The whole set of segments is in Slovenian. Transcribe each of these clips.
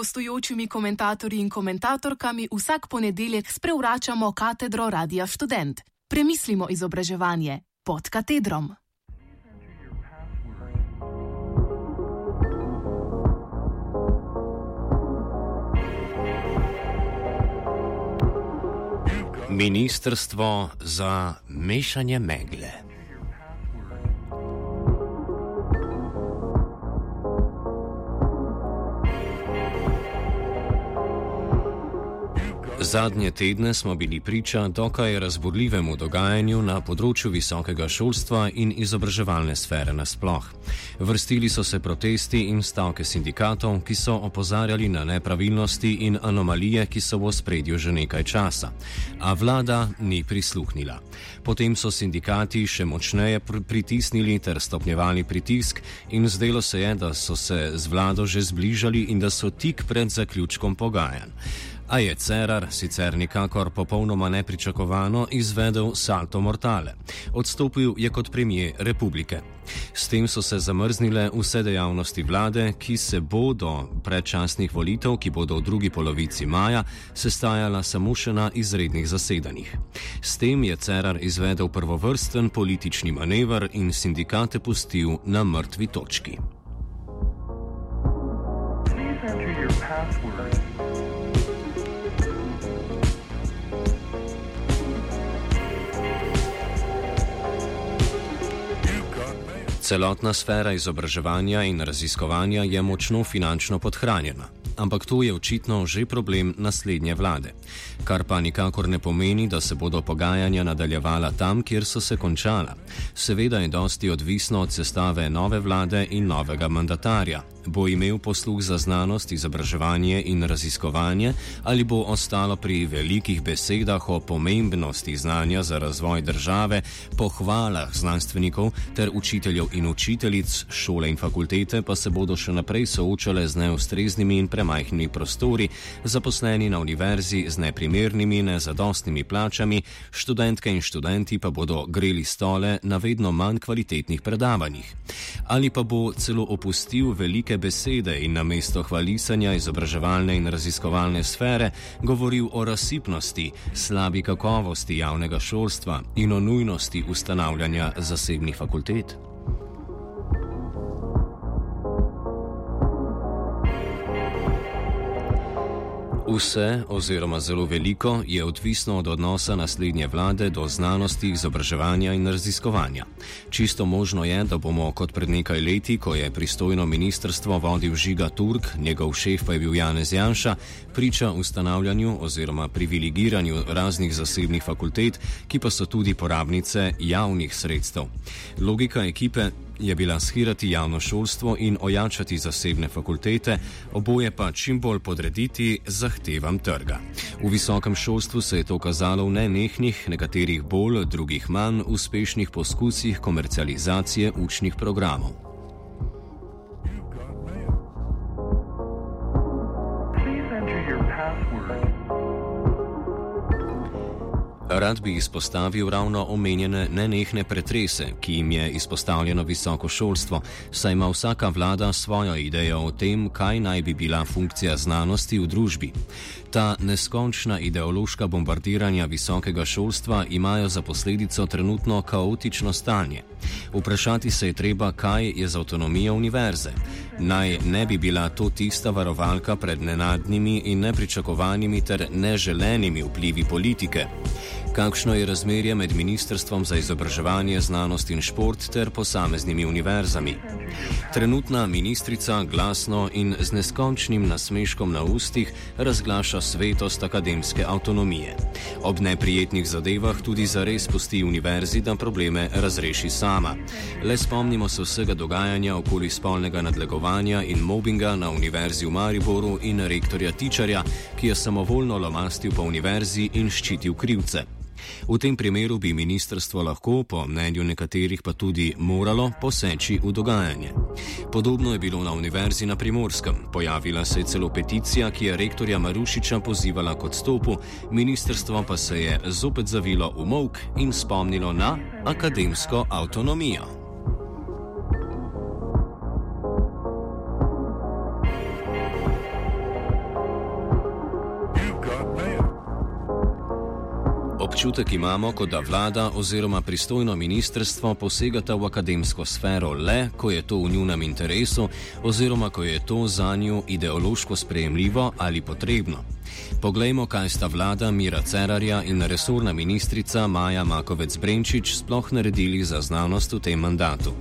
gostujočimi komentatorji in komentatorkami vsak ponedeljek sprevračamo katedro Radia Student. Premislimo izobraževanje pod katedrom. Ministrstvo za mešanje megle. Zadnje tedne smo bili priča dokaj razburljivemu dogajanju na področju visokega šolstva in izobraževalne sfere nasploh. Vrstili so se protesti in stavke sindikatov, ki so opozarjali na nepravilnosti in anomalije, ki so v spredju že nekaj časa. A vlada ni prisluhnila. Potem so sindikati še močneje pr pritisnili ter stopnjevali pritisk in zdelo se je, da so se z vlado že zbližali in da so tik pred zaključkom pogajanj. A je Cerar, sicer nikakor popolnoma nepričakovano, izvedel salto mortale. Odstopil je kot premijer republike. S tem so se zamrznile vse dejavnosti vlade, ki se bo do predčasnih volitev, ki bodo v drugi polovici maja, sestajala samo še na izrednih zasedanjih. S tem je Cerar izvedel prvovrsten politični manever in sindikate pustil na mrtvi točki. Celotna sfera izobraževanja in raziskovanja je močno finančno podhranjena, ampak to je očitno že problem naslednje vlade. Kar pa nikakor ne pomeni, da se bodo pogajanja nadaljevala tam, kjer so se končala. Seveda je dosti odvisno od sestave nove vlade in novega mandatarja, bo imel posluh za znanost, izobraževanje in raziskovanje, ali bo ostalo pri velikih besedah o pomembnosti znanja za razvoj države, pohvalah znanstvenikov ter učiteljev in učiteljic, šole in fakultete pa se bodo še naprej soočale z neustreznimi in premajhnimi prostori, zaposleni na univerzi z neprimernimi nezadostnimi plačami, študentke in študenti pa bodo greli stole na vedno manj kvalitetnih predavanjih. Ali pa bo celo opustil velike besede in na mesto hvalisanja izobraževalne in raziskovalne sfere govoril o razsipnosti, slabi kakovosti javnega šolstva in o nujnosti ustanavljanja zasebnih fakultet. Vse, oziroma zelo veliko, je odvisno od odnosa naslednje vlade do znanosti, izobraževanja in raziskovanja. Čisto možno je, da bomo kot pred nekaj leti, ko je pristojno ministrstvo vodil Žiga Turk, njegov šef pa je bil Janez Janša, priča ustanavljanju oziroma privilegiranju raznih zasebnih fakultet, ki pa so tudi porabnice javnih sredstev. Logika ekipe je bila shirati javno šolstvo in ojačati zasebne fakultete, oboje pa čim bolj podrediti zahtevam trga. V visokem šolstvu se je to kazalo v nenehnih, nekaterih bolj, drugih manj uspešnih poskusih komercializacije učnih programov. Rad bi izpostavil ravno omenjene nenehne pretrese, ki jim je izpostavljeno visoko šolstvo, saj ima vsaka vlada svojo idejo o tem, kaj naj bi bila funkcija znanosti v družbi. Ta neskončna ideološka bombardiranja visokega šolstva imajo za posledico trenutno kaotično stanje. Vprašati se je treba, kaj je z avtonomijo univerze. Naj ne bi bila to tista varovalka pred nenadnimi in nepričakovanimi ter neželenimi vplivi politike. Kakšno je razmerje med Ministrstvom za izobraževanje, znanost in šport ter posameznimi univerzami? Trenutna ministrica glasno in z neskončnim nasmeškom na ustih razglaša svetost akademske avtonomije. Ob neprijetnih zadevah tudi zares pusti univerzi, da probleme razreši sama. Le spomnimo se vsega dogajanja okoli spolnega nadlegovanja in mobinga na univerzi v Mariboru in rektorja Tičarja, ki je samovoljno lomastil po univerzi in ščitil krivce. V tem primeru bi ministrstvo lahko, po mnenju nekaterih pa tudi moralo, poseči v dogajanje. Podobno je bilo na univerzi na Primorskem. Pojavila se je celo peticija, ki je rektorja Marušiča pozivala k odstopu, ministrstvo pa se je zopet zavilo v mok in spomnilo na akademsko avtonomijo. Občutek imamo, kot da vlada oziroma pristojno ministrstvo posegata v akademsko sfero le, ko je to v njunem interesu oziroma ko je to za njo ideološko sprejemljivo ali potrebno. Poglejmo, kaj sta vlada Mira Cerarja in resorna ministrica Maja Makovec Brenčič sploh naredili za znanost v tem mandatu.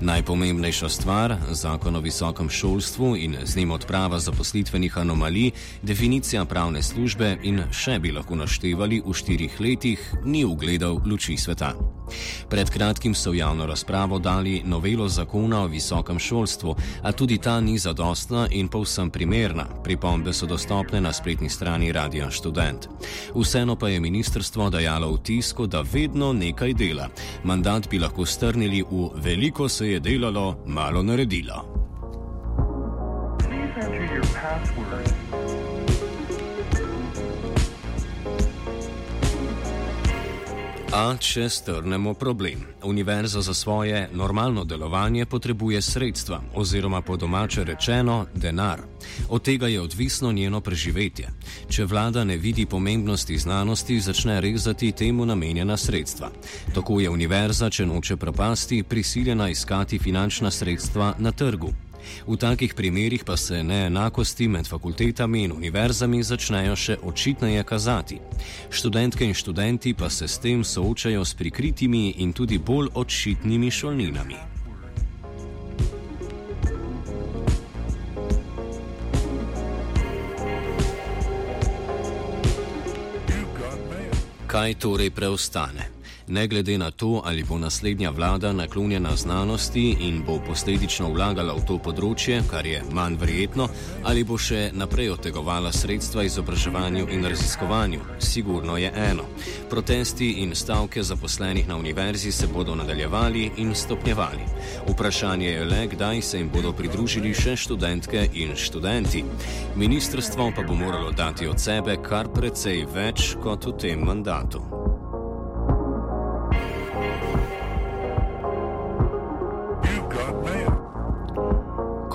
Najpomembnejša stvar, zakon o visokem šolstvu in z njim odprava zaposlitvenih anomalij, definicija pravne službe in še bi lahko naštevali v štirih letih, ni ugledal luči sveta. Pred kratkim so v javno razpravo dali novelo zakona o visokem šolstvu, a tudi ta ni zadostna in povsem primerna. Pripombe so dostopne na spletni strani Radia Student. Vseeno pa je ministrstvo dajalo vtis, da vedno nekaj dela. Mandat bi lahko strnili v veliko se je delalo, malo naredilo. Please enter your password. A če strnemo problem, univerza za svoje normalno delovanje potrebuje sredstva, oziroma po domače rečeno, denar. Od tega je odvisno njeno preživetje. Če vlada ne vidi pomembnosti znanosti, začne rezati temu namenjena sredstva. Tako je univerza, če noče propasti, prisiljena iskati finančna sredstva na trgu. V takih primerjih pa se neenakosti med fakultetami in univerzami začnejo še očitneje kazati. Študentke in študenti pa se s tem soočajo s prikritimi in tudi bolj očitnimi šolninami. Kaj torej preostane? Ne glede na to, ali bo naslednja vlada naklonjena znanosti in bo posledično vlagala v to področje, kar je manj verjetno, ali bo še naprej otegovala sredstva izobraževanju in raziskovanju. Sigurno je eno. Protesti in stavke zaposlenih na univerzi se bodo nadaljevali in stopnjevali. Vprašanje je le, kdaj se jim bodo pridružili še študentke in študenti. Ministrstvo pa bo moralo dati od sebe kar precej več kot v tem mandatu.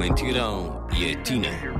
Mentirão e a Tina.